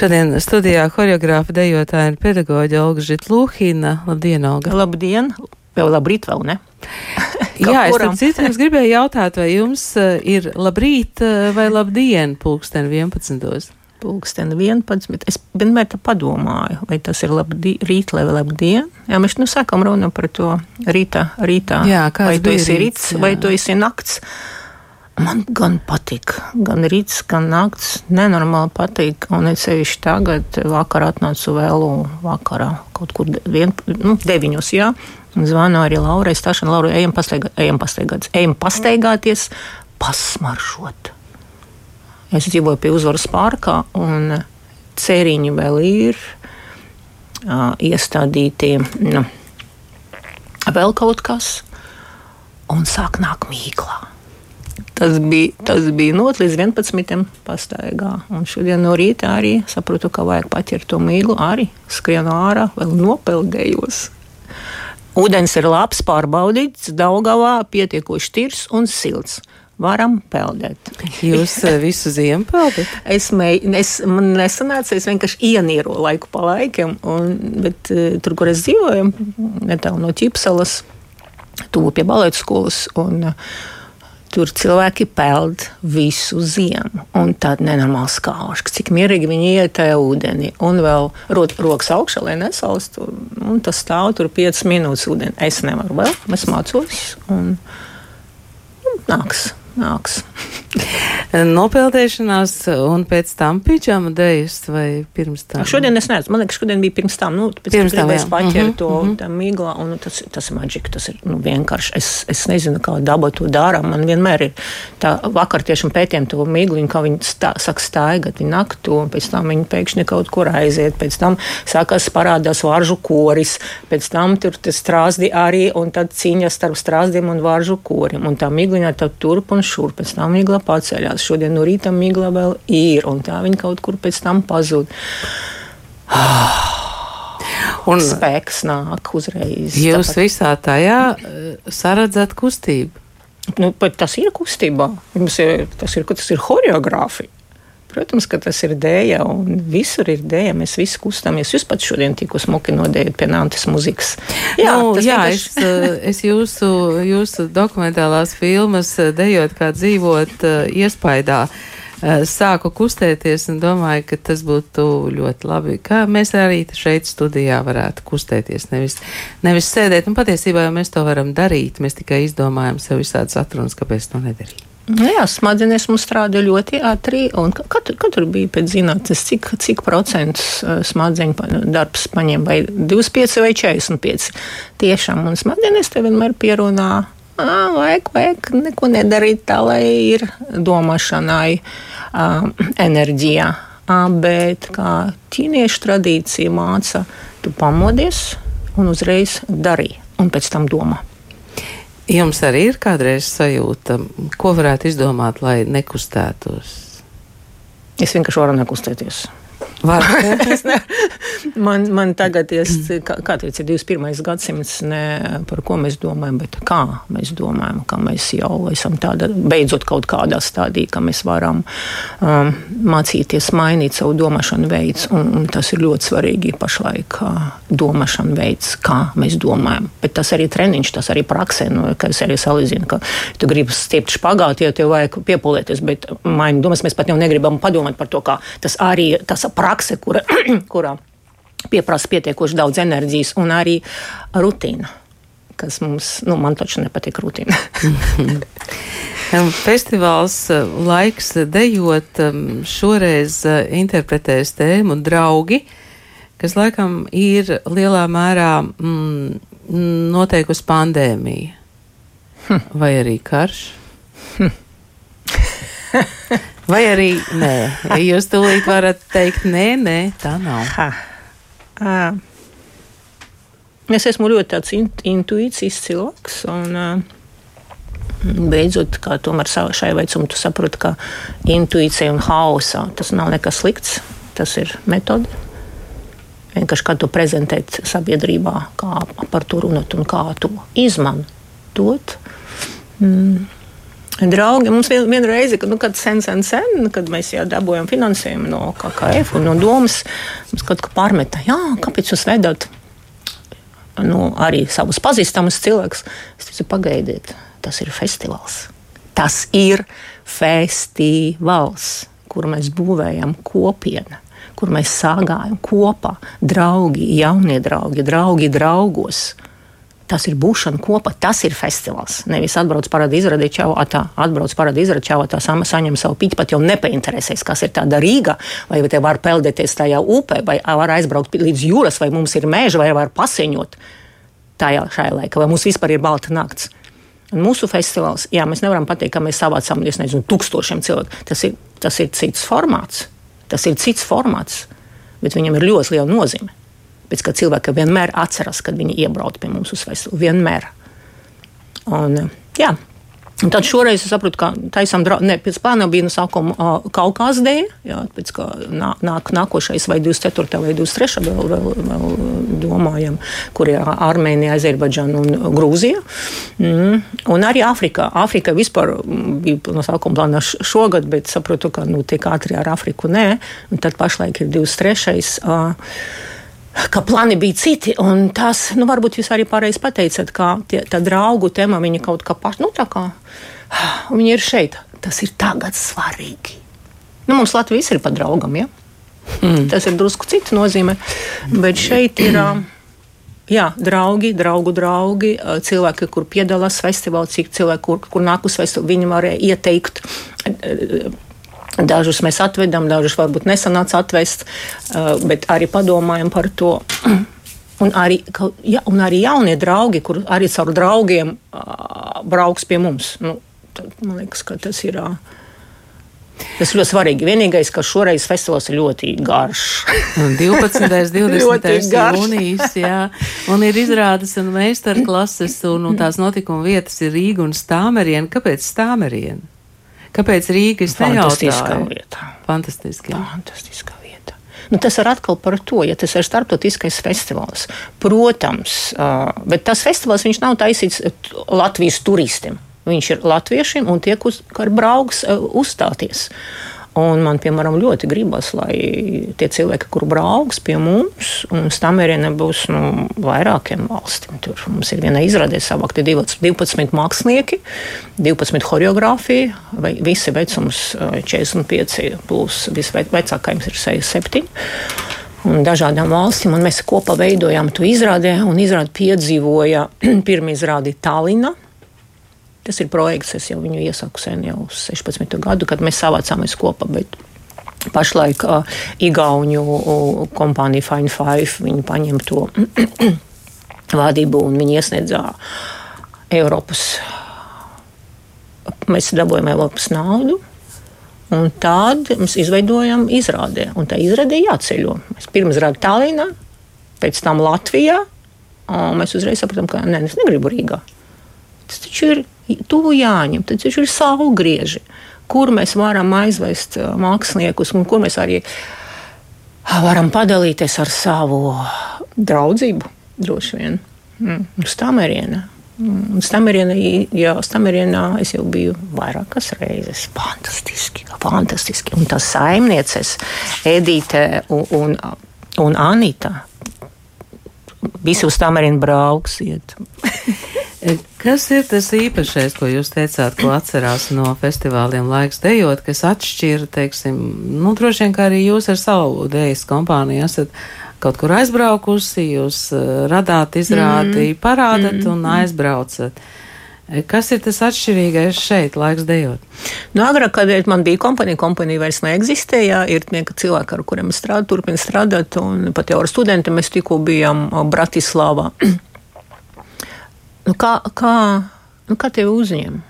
Šodien studijā horeogrāfa dejotāja un pedagoģa Olga Žitlūhina. Labdien, Olga! Labdien! Jau labrīt vēl, ne? Jā, es tam citiem gribēju jautāt, vai jums uh, ir labrīt uh, vai labdien pulksten 11. Pulksten 11. Es vienmēr tā padomāju, vai tas ir labdi, rīt vai labdien. Jā, mēs nu sākam runu par to rītā, rītā. Jā, vai tu esi rīts, rīts vai tu esi nakts. Man gan patīk, gan rīts, gan nakts. Nenormāli patīk. Un es sevišķi tagad, vakarā atnācu vēlu vakarā, kaut kur vien, nu, deviņos, jā. Zvanu arī Laurai Stāšanai, Laurai, ejam, pasteigā, ejam, pasteigāties, ejam pasteigāties, pasmaršot. Es dzīvoju pie uzvaras pārkā, un cēriņi vēl ir uh, iestādīti. Nu, vēl kaut kas, un sāk nākt mīklā. Tas bija, tas bija not līdz 11. pastaigā. Un šodien no rīta arī sapratu, ka vajag paķert to mīklu, arī skrienu ārā, vēl nopeldējos. Vodens ir labs, pārbaudīts, Daugavā pietiekoši tīrs un silts varam peldēt. Jūs visu ziemu peldat? es mēģināju, es, man nesanāca, es vienkārši ienieru laiku pa laikam, un, bet tur, kur es dzīvoju, netālu no Ķipsalas, tuvu pie balētas skolas. Un, Tur cilvēki peld visu ziemu, un tāda nenormāla skauža, cik mierīgi viņi iet tajā ūdenī. Un vēl rot, rokas augšā, lai nesalstu. Un tas stāv tur 5 minūtes ūdenī. Es nevaru vēl, es mācos, un, un nāks nāks. Nopeldēšanās un pēc tam pidžama dēļas vai pirms tam? Šodien es neesmu. Man liekas, šodien bija pirms tam. Nu, pēc pirms tam es paķeru uh -huh, to uh -huh. mīglā un tas, tas maģika, tas ir nu, vienkārši. Es, es nezinu, kā daba to dara. Man vienmēr ir tā vakar tiešām pētījām to mīgliņu, kā viņi stā, saka staigat, viņi naktu, un pēc tam viņi pēkšņi kaut kur aiziet, pēc tam sākās parādās varžu koris, pēc tam tur strāzdi arī, un tad cīņa starp strāzdiem un varžu korim. Un tā mīgliņā tad turp un šurp, pēc tam migla paceļās. Šodien no rīta migla vēl ir, un tā viņa kaut kur pēc tam pazūd. Un spēks nāk uzreiz. Jūs tāpat. visā tajā eh, saredzat kustību. Nu, tas ir kustībā. Mums ir, tas ir, tas ir horeogrāfija. Protams, ka tas ir dēļa, un visur ir dēļa. Mēs visi kustāmies. Jūs pats šodien tikko smuki nodējat pie Nantes muzikas. Jā, nu, jā vienkārši... es, eh, es jūsu, jūsu dokumentālās filmas eh, dejot kā dzīvot eh, iespaidā sāku kustēties un domāju, ka tas būtu ļoti labi, ka mēs arī šeit studijā varētu kustēties, nevis, nevis sēdēt. Un patiesībā jau mēs to varam darīt, mēs tikai izdomājam sev visādas atrunas, kāpēc to nedarīt. Nu jā, smadzenes mums strādā ļoti ātri. Katru, katru bija pēc zinātnes, cik, cik procentus smadzeņu darbs paņem, vai 25 vai 45. Tiešām, un smadzenes te vienmēr pierunā. Vajag, vajag neko nedarīt tā, lai ir domāšanai enerģija. Uh, bet kā ķīniešu tradīcija māca, tu pamodies un uzreiz dari, un pēc tam domā. Jums arī ir kādreiz sajūta, ko varētu izdomāt, lai nekustētos? Es vienkārši varu nekustēties. man, man tagad ir, kā, kā teica, 21. gadsimts, ne par ko mēs domājam, bet kā mēs domājam, ka mēs jau esam tāda, beidzot kaut kādā stadijā, ka mēs varam um, mācīties mainīt savu domāšanu veidu. Un, un tas ir ļoti svarīgi pašlaik, uh, domāšana veids, kā mēs domājam. Bet tas arī treniņš, tas arī praksē, nu, ka es arī salīdzinu, ka tu gribi stiept špagāti, ja tev vajag piepūlēties, bet maini domas mēs pat jau negribam padomāt par to, kā tas arī tas prakse, kura, kurā pieprasa pietiekoši daudz enerģijas un arī rutīna. Kas mums, nu, man taču nepatīk rutīna. Festivāls eh, laiks dejot šoreiz eh, interpretēs tēmu draugi, kas laikam ir lielā mērā mm, noteikusi pandēmija. Hm. Vai arī karš? Hm. Vai arī nē, jūs tūlīt varat teikt, nē, nē, tā nav. Ha. Es esmu ļoti tāds intuīcijas cilvēks. Un, beidzot, kā tomēr šai veicumam, tu saproti, ka intuīcija un haosa tas nav nekas slikts. Tas ir metode. Vienkārši kā to prezentēt sabiedrībā, kā par to runāt un kā to izmantot. Mm Draugi, mums vien, viena reize, kad, nu, kad sen, sen, sen, kad mēs jau dabūjām finansējumu no KKF un no domas, mums kaut kā pārmeta, jā, kāpēc jūs vedat nu, arī savus pazīstamus cilvēkus? Es teicu, pagaidiet, tas ir festivāls. Tas ir festivāls, kur mēs būvējam kopienu, kur mēs sāgājam kopā, draugi, jaunie draugi, draugi draugos tas ir būšana kopā, tas ir festivāls. Nevis atbrauc parādi izrādīt čau, tā, atbrauc parādi izrādīt čau, tā sama saņem savu pīķi, pat jau nepainteresēs, kas ir tāda Rīga, vai te var peldēties tajā upē, vai var aizbraukt līdz jūras, vai mums ir meža, vai var pasiņot tajā šajā laikā, vai mums vispār ir balta nakts. Un mūsu festivāls, jā, mēs nevaram pateikt, ka mēs savācām nezinu, tūkstošiem cilvēku. Tas ir, tas ir cits formāts. Tas ir cits formāts, bet viņam ir ļoti liela nozīme. Pēc kā cilvēki vienmēr atceras, kad viņi iebrauc pie mums uz festivālu. Vienmēr. Un, jā, Un tad šoreiz es saprotu, ka taisām, ne, pēc plāna bija no sākuma uh, Kaukās dēļ, jā, pēc kā nā, nāk, nākošais vai 24. vai 23. vēl, vēl, vēl domājam, kur ir Armēnija, Azerbaidžana un Grūzija. Mm. Un arī Āfrika. Āfrika vispār bija no sākuma plāna šogad, bet saprotu, ka nu, tik ātri ar Āfriku nē. Un tad pašlaik ir 23. Uh, ka plāni bija citi. Tas, nu, varbūt jūs arī pareizi pateicat, ka tie, tā draugu tēma viņa kaut kā paša, nu, tā kā viņi ir šeit. Tas ir tagad svarīgi. Nu, mums Latvijas ir pa draugam, ja? Mm. Tas ir drusku cits nozīme. Bet šeit ir. Jā, draugi, draugu draugi, cilvēki, kur piedalās festivālā, cik cilvēki, kur, kur nāk uz festivālu, viņi varēja ieteikt Dažus mēs atvedam, dažus varbūt nesanāca atvest, uh, bet arī padomājam par to. Un arī, ja, un arī jaunie draugi, kur arī caur draugiem uh, brauks pie mums. Nu, tad, man liekas, ka tas ir. Uh, Tas ļoti svarīgi. Vienīgais, ka šoreiz festivāls ir ļoti garš. 12. un 20. jūnijas, jā. Un ir izrādes un meistarklases, un, un tās notikuma vietas ir Rīga un Stāmeriena. Kāpēc Stāmeriena? Kāpēc Rīgas fantastiskā vietā? Fantastiski. Jā. Fantastiskā vieta. Nu, tas ir atkal par to, ja tas ir starptautiskais festivāls. Protams, bet tas festivāls nav taisīts Latvijas turistiem. Viņš ir latviešiem un tie, kas brauks uzstāties. Uh, Un man, piemēram, ļoti gribas, lai tie cilvēki, kur brauks pie mums, un stamerienē būs nu, vairākiem valstīm. Tur mums ir viena izrādē savākti 12 mākslinieki, 12 choreogrāfija, vai visi vecums 45, plus visvecākais ir 67 un dažādām valstīm. Un mēs kopā veidojām to izrādi, un izrādi piedzīvoja pirmā izrādi Tallinā. Tas ir projekts, es jau viņu iesaku sen, jau 16 gadu, kad mēs savācāmies kopā. Pašlaik uh, Igauniju uh, kompānija Fine Five viņi paņem to vadību un viņi iesniedzā Eiropas. Mēs dabūjām Eiropas naudu. Un tad mēs izveidojam izrādi. Un tā izrāde jāceļo. Mēs pirms rādījām Tallinā, pēc tam Latvijā. Mēs uzreiz sapratām, ka nē, es negribu Rīgā. Tas taču ir tuvu jāņem, tad taču ir saulgrieži, kur mēs varam aizvest māksliniekus un kur mēs arī varam padalīties ar savu draudzību. Droši vien mm. uz Stameriena. Mm. Stameriena, jā, Stamerienā es jau biju vairākas reizes. Fantastiski, fantastiski. Un tās saimnieces, Edīte un, un, un Anita, visi uz Stamerienu brauksiet. Kas ir tas īpašais, ko jūs teicāt, ko atcerās no festivāliem laiks dejot, kas atšķira, teiksim, nu, droši vien, kā arī jūs ar savu dejas kompāniju esat kaut kur aizbraukusi, jūs uh, radāt, izrādi, mm. parādat mm. un aizbraucat. Kas ir tas atšķirīgais šeit, laiks dejot? Nu, agrāk, kad man bija kompānija, kompānija vairs neeksistēja. Ir cilvēki, ar kuriem es strādāju, turpinu strādāt, un pat jau ar studentiem mēs tikko bijām Bratislavā. Nu, kā, kā, nu, kā tevi uzņem?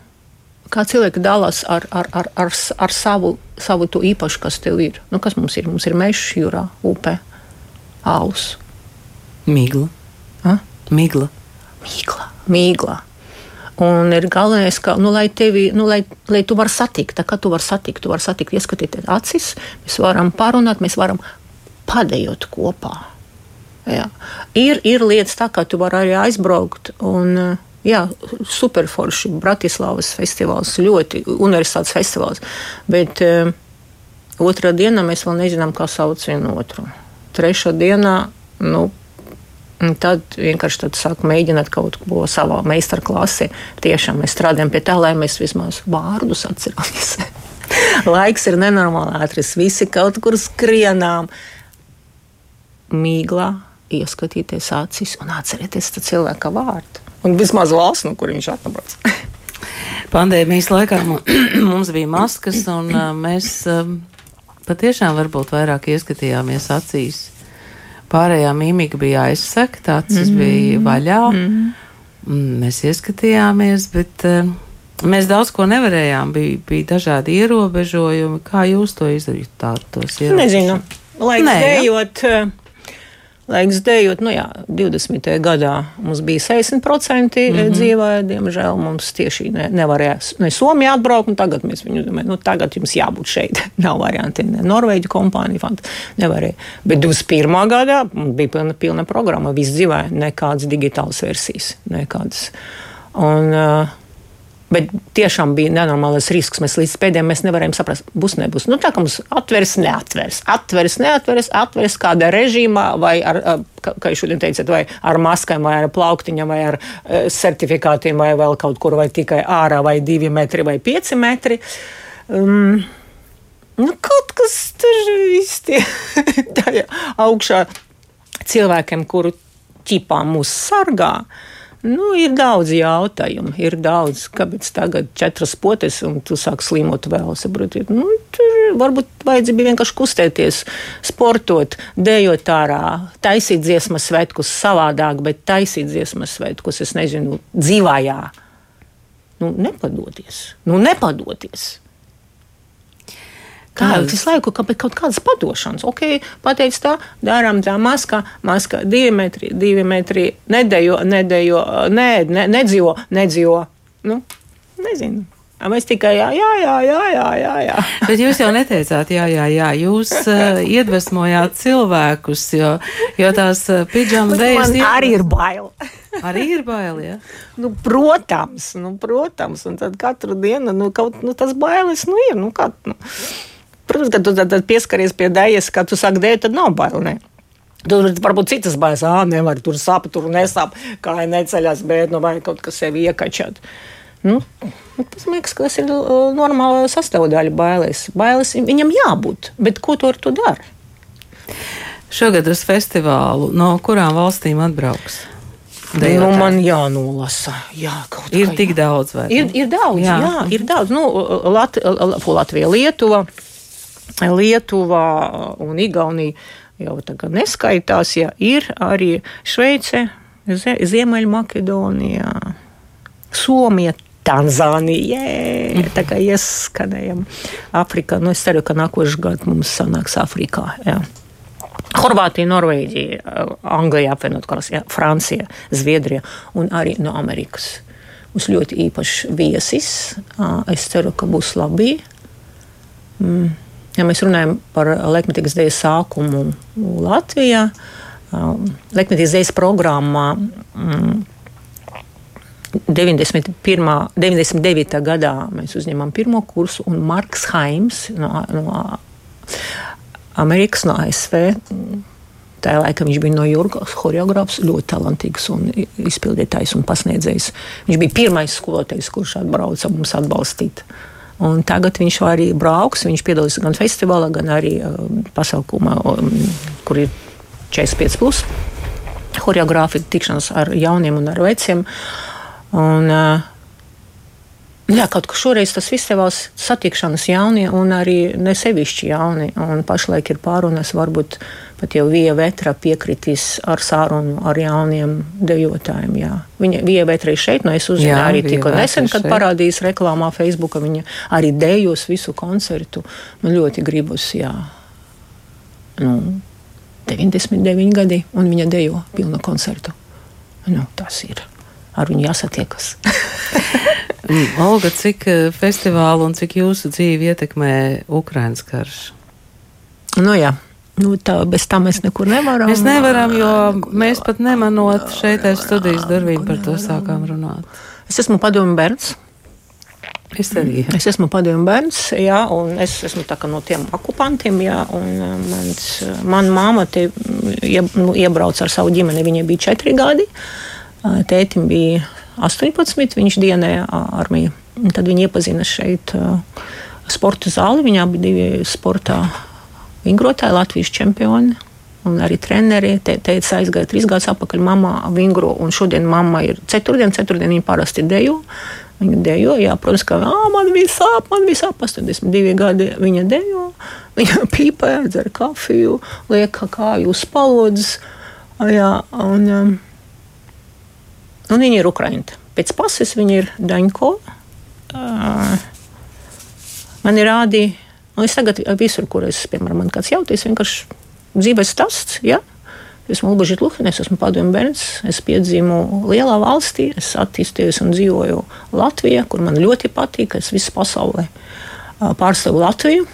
Kā cilvēki dalās ar, ar, ar, ar, ar savu, savu to īpašu, kas tev ir? Nu, kas mums ir? Mums ir mežs, jūrā, upē, alus. Mīgla. Ha? Mīgla. Mīgla. Mīgla. Un ir galvenais, ka, nu, lai, tevi, nu, lai, lai tu vari satikt, kā tu vari satikt, tu vari satikt, ieskatīties acis, mēs varam parunāt, mēs varam padējot kopā. Jā. Ir, ir lietas tā, ka tu vari arī aizbraukt un Jā, superforši. Bratislavas festivāls, ļoti universitātes festivāls. Bet uh, otrā dienā mēs vēl nezinām, kā sauc vienu otru. Trešā dienā, nu, Tad vienkārši tad sāk mēģināt kaut ko savā meistarklasē. Tiešām mēs strādājam pie tā, lai mēs vismaz vārdus atceramies. Laiks ir nenormāli ātrs, visi kaut kur skrienām. Mīglā ieskatīties acīs un atcerieties cilvēka vārdu. Un vismaz valsts, no kur viņš atnāca. Pandēmijas laikā mums bija maskas, un mēs patiešām varbūt vairāk ieskatījāmies acīs Pārējā mīmika bija aizsegta, acis mm -hmm. bija vaļā. Mm -hmm. Mēs ieskatījāmies, bet uh, mēs daudz ko nevarējām. Bija, bija dažādi ierobežojumi. Kā jūs to izdarījāt? Nezinu. Laiks dējot. Ja? Laiks dējot, nu jā, 20. gadā mums bija 60% mm -hmm. dzīvē, diemžēl mums tieši ne, nevarēja ne Somijā atbraukt, un tagad mēs viņu domājam, nu tagad jums jābūt šeit. Nav varianti, ne Norvēģi kompānija, nevarēja. Bet 21. gadā bija pilna, pilna programma, viss dzīvē, nekādas digitālas versijas, nekādas. Un, uh, Bet tiešām bija nenormāls risks. Mēs līdz pēdējiem mēs nevarējām saprast, būs, nebūs. Nu, tā kā mums atvers, neatvers, atvers, neatvers, atvers kādā režīmā, vai ar, kā jūs šodien teicat, vai ar maskām, vai ar plauktiņām, vai ar uh, certifikātiem, vai vēl kaut kur, vai tikai ārā, vai divi metri, vai pieci metri. Um, nu, kaut kas tur īsti tajā augšā cilvēkiem, kuru ķipā mūs sargā. Uh, Nu, ir daudz jautājumu, ir daudz. Kāpēc tagad četras potes un tu sāki slimot vēl? Saprotiet, nu, tur varbūt vajadzēja vienkārši kustēties, sportot, dejot ārā, taisīt dziesmas svētkus savādāk, bet taisīt dziesmas svētkus, es nezinu, dzīvājā. Nu, nepadoties, nu, nepadoties. Visu laiku ka, kaut kādas padošanas. Ok, pateic tā, darām tā maskā, maskā divi metri, divi metri, nedejo, nedejo, nē, ne, nedzīvo, nedzīvo. Nu, nezinu. Mēs tikai jā, jā, jā, jā, jā, jā, jā. Bet jūs jau neteicāt, jā, jā, jā. Jūs uh, iedvesmojāt cilvēkus, jo, jo tās uh, pidžama dēļas. Ir... Arī ir bail. arī ir bail, jā. Nu, protams, nu, protams. Un tad katru dienu, nu, kaut, nu, tas bailes, nu, ir, nu, kā, nu. Protams, tu tad, tad pieskaries pie dēļas, kad tu saki dēļ, tad nav bail. Ne? Tur varbūt citas bailes, ah, nevar tur sāp, tur nesāp, kā neceļas, bet nu, vai kaut kas sevi iekačāt. Nu, tas man liekas, ka tas ir normāla sastāvdaļa bailēs. Bailes viņam jābūt, bet ko tu ar to dari? Šogad uz festivālu no kurām valstīm atbrauks? Dejotāji. Nu, man jānolasa. Jā, ir tik daudz, vai ir, ir daudz? Jā, jā ir daudz. Nu, Lat Latvija, Lietuva. Lietuvā un Igaunija jau tagad neskaitās, ja ir arī Šveice, Ziemeļmakedonija, Somija. Tanzānija, tā kā ieskanējam Afrikā. Nu, es ceru, ka nākošais gads mums sanāks Afrikā. Jā. Horvātija, Norvēģija, Anglija, apvienot karalists, Francija, Zviedrija un arī no Amerikas. Mums ļoti īpašs viesis. Es ceru, ka būs labi. Mm. Ja mēs runājam par laikmetīgas dēļas sākumu Latvijā, um, laikmetīgas dēļas programmā 91. 99. gadā mēs uzņēmām pirmo kursu, un Marks Haims no, no Amerikas, no ASV. Tajā laikā viņš bija no Jurgas, choreogrāfs, ļoti talantīgs un izpildītājs un pasniedzējs. Viņš bija pirmais skolotājs, kurš atbrauca mums atbalstīt. Uh, Un tagad viņš arī brauks. Viņš piedalās gan festivālā, gan arī uh, pasaukumā, um, kur ir 45 plus choreogrāfija, tikšanās ar jauniem un ar veciem. Un, uh, Jā, kaut kā šoreiz tas festivāls satikšanas jaunie un arī nesevišķi jauni. Un pašlaik ir pārunas, varbūt pat jau Vija Vetra piekritīs ar sārunu ar jauniem dejotājiem. Jā. Viņa Vija Vetra ir šeit, no nu es uzzinu arī tikko nesen, kad šeit. parādījās reklāmā Facebookā. Viņa arī dejos visu koncertu. Man ļoti gribas, jā. Nu, 99 gadi, un viņa dejo pilnu koncertu. Nu, tas ir. Ar viņu jāsatiekas. Mm, Olga, cik eh, festivālu un cik jūsu dzīvi ietekmē Ukraiņas karš? Nu, jā. Nu, tā, bez tā mēs nekur nevaram. Mēs nevaram, jo mēs pat nemanot šeit aiz studijas durvīm par to sākām runāt. Es esmu padomu bērns. Es arī. Es esmu padomu bērns, jā, un es esmu no tiem okupantiem. Jā, mans, man māma te ie, nu, iebrauca ar savu ģimeni. Viņai bija četri gadi. Tētim bija 18, viņš dienēja armiju. Tad viņi iepazina šeit sporta zāli. Abi bija sportā vingrotāji, Latvijas čempioni. Un arī treneri te, teica, aizgāja trīs gadus atpakaļ, mamma vingro, un šodien mamma ir ceturtdiena, ceturtdiena viņa parasti dejo. Viņa dejo, jā, protams, ka man bija sāp, man bija sāp, 82 gadi viņa dejo. Viņa pīpē, dzer kafiju, liek kāju uz palodzes. Jā, un, um, un viņa ir Ukraiņa. Pēc pases viņa ir Daņko. Man ir rādīja Un es tagad visur, kur es, piemēram, man kāds jautājums, vienkārši dzīves stāsts. Ja? Esmu Ulbaģis Luhins, esmu padomju bērns. Es piedzīvu lielā valstī, es attīstījos un dzīvoju Latvijā, kur man ļoti patīk. Es visā pasaulē pārstāvu Latviju.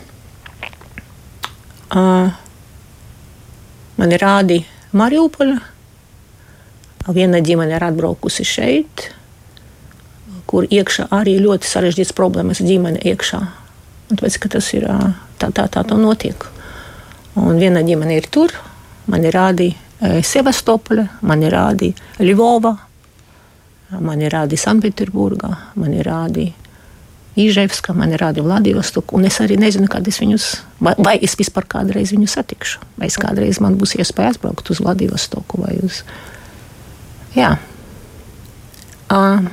Man ir rādi Mariupoļa. Viena ģimene ir atbraukusi šeit, kur iekšā arī ļoti sarežģītas problēmas ģimene iekšā Tāpēc, tas ir tā, tā, tā tā notiek. Un viena ģimene ir tur, man ir rādīja Sevastopoļa, man ir rādīja Ļuvova, man ir rādīja Sanktpēterburgā, man ir rādīja Īževska, man ir rādīja Vladivostoku. Un es arī nezinu, kad es viņus, vai, vai es vispār kādreiz viņus satikšu. Vai es kādreiz man būs iespēja atbraukt uz Vladivostoku vai uz. Jā. Uh,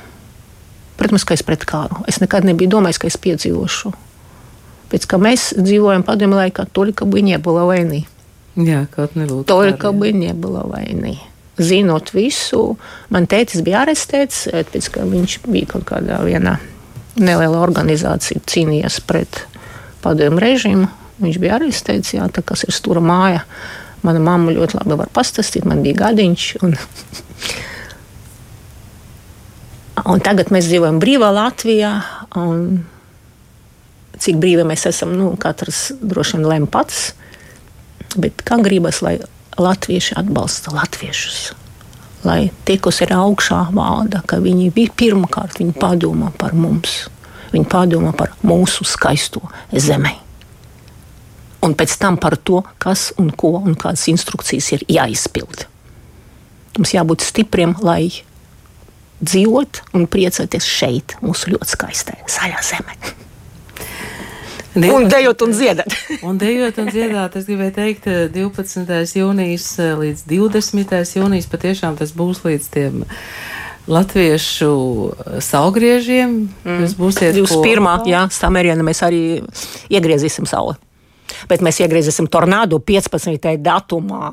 protams, ka es pret kāru. Es nekad nebiju domājis, ka es piedzīvošu Pēc kā mēs dzīvojam padomju laikā, только бы не было войны. Jā, kaut nebūtu. Только бы не было войны. Zinot visu, man tētis bija arestēts, pēc kā viņš bija kaut kādā vienā nelielā organizācija cīnījās pret padomju režīmu. Viņš bija arestēts, jā, tā kas ir stūra māja. Mana mamma ļoti labi var pastāstīt, man bija gadiņš. Un, un tagad mēs dzīvojam brīvā Latvijā. Un cik brīvi mēs esam, nu, katrs droši vien lem pats. Bet kā gribas, lai latvieši atbalsta latviešus? Lai tie, kas ir augšā valda, ka viņi pirmkārt viņi padomā par mums, viņi padomā par mūsu skaisto zemi. Un pēc tam par to, kas un ko un kādas instrukcijas ir jāizpild. Mums jābūt stipriem, lai dzīvot un priecāties šeit, mūsu ļoti skaistajā zaļā zemē. Un dejot un dziedāt. un dejot un dziedāt, es gribēju teikt, 12. Eh, jūnijas eh, līdz 20. jūnijas patiešām tas būs līdz tiem latviešu eh, saugriežiem. Mm. Jūs būsiet 21. Kopā. Jā, samērienā mēs arī iegriezīsim sauli. Bet mēs iegriezīsim tornādu 15. datumā.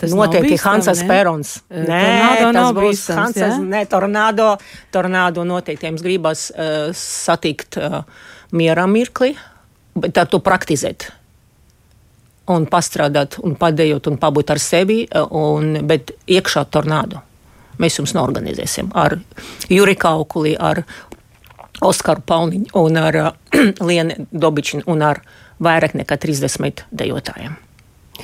Tas noteikti ir Hansas Perons. Nē, tornado tas būs bīstams, Hansas. Ja? Nē, tornado, tornado noteikti jums gribas uh, satikt. Uh, mierā mirkli, bet tā to praktizēt. Un pastrādāt, un padējot, un pabūt ar sevi, un, bet iekšā tornādo. Mēs jums norganizēsim ar Juriju Kaukuli, ar Oskaru Pauniņu un ar Lienu Dobičinu un ar vairāk nekā 30 dejotājiem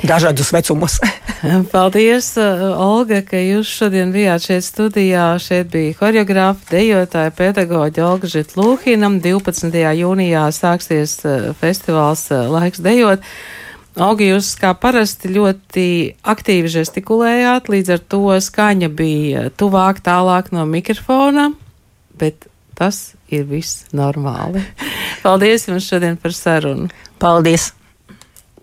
dažādus vecumus. Paldies, uh, Olga, ka jūs šodien bijāt šeit studijā. Šeit bija horeogrāfa, dejotāja, pedagoģa Olga Žitlūhinam. 12. jūnijā sāksies uh, festivāls uh, Laiks dejot. Augi, jūs kā parasti ļoti aktīvi žestikulējāt, līdz ar to skaņa bija tuvāk, tālāk no mikrofona, bet tas ir viss normāli. Paldies jums šodien par sarunu. Paldies!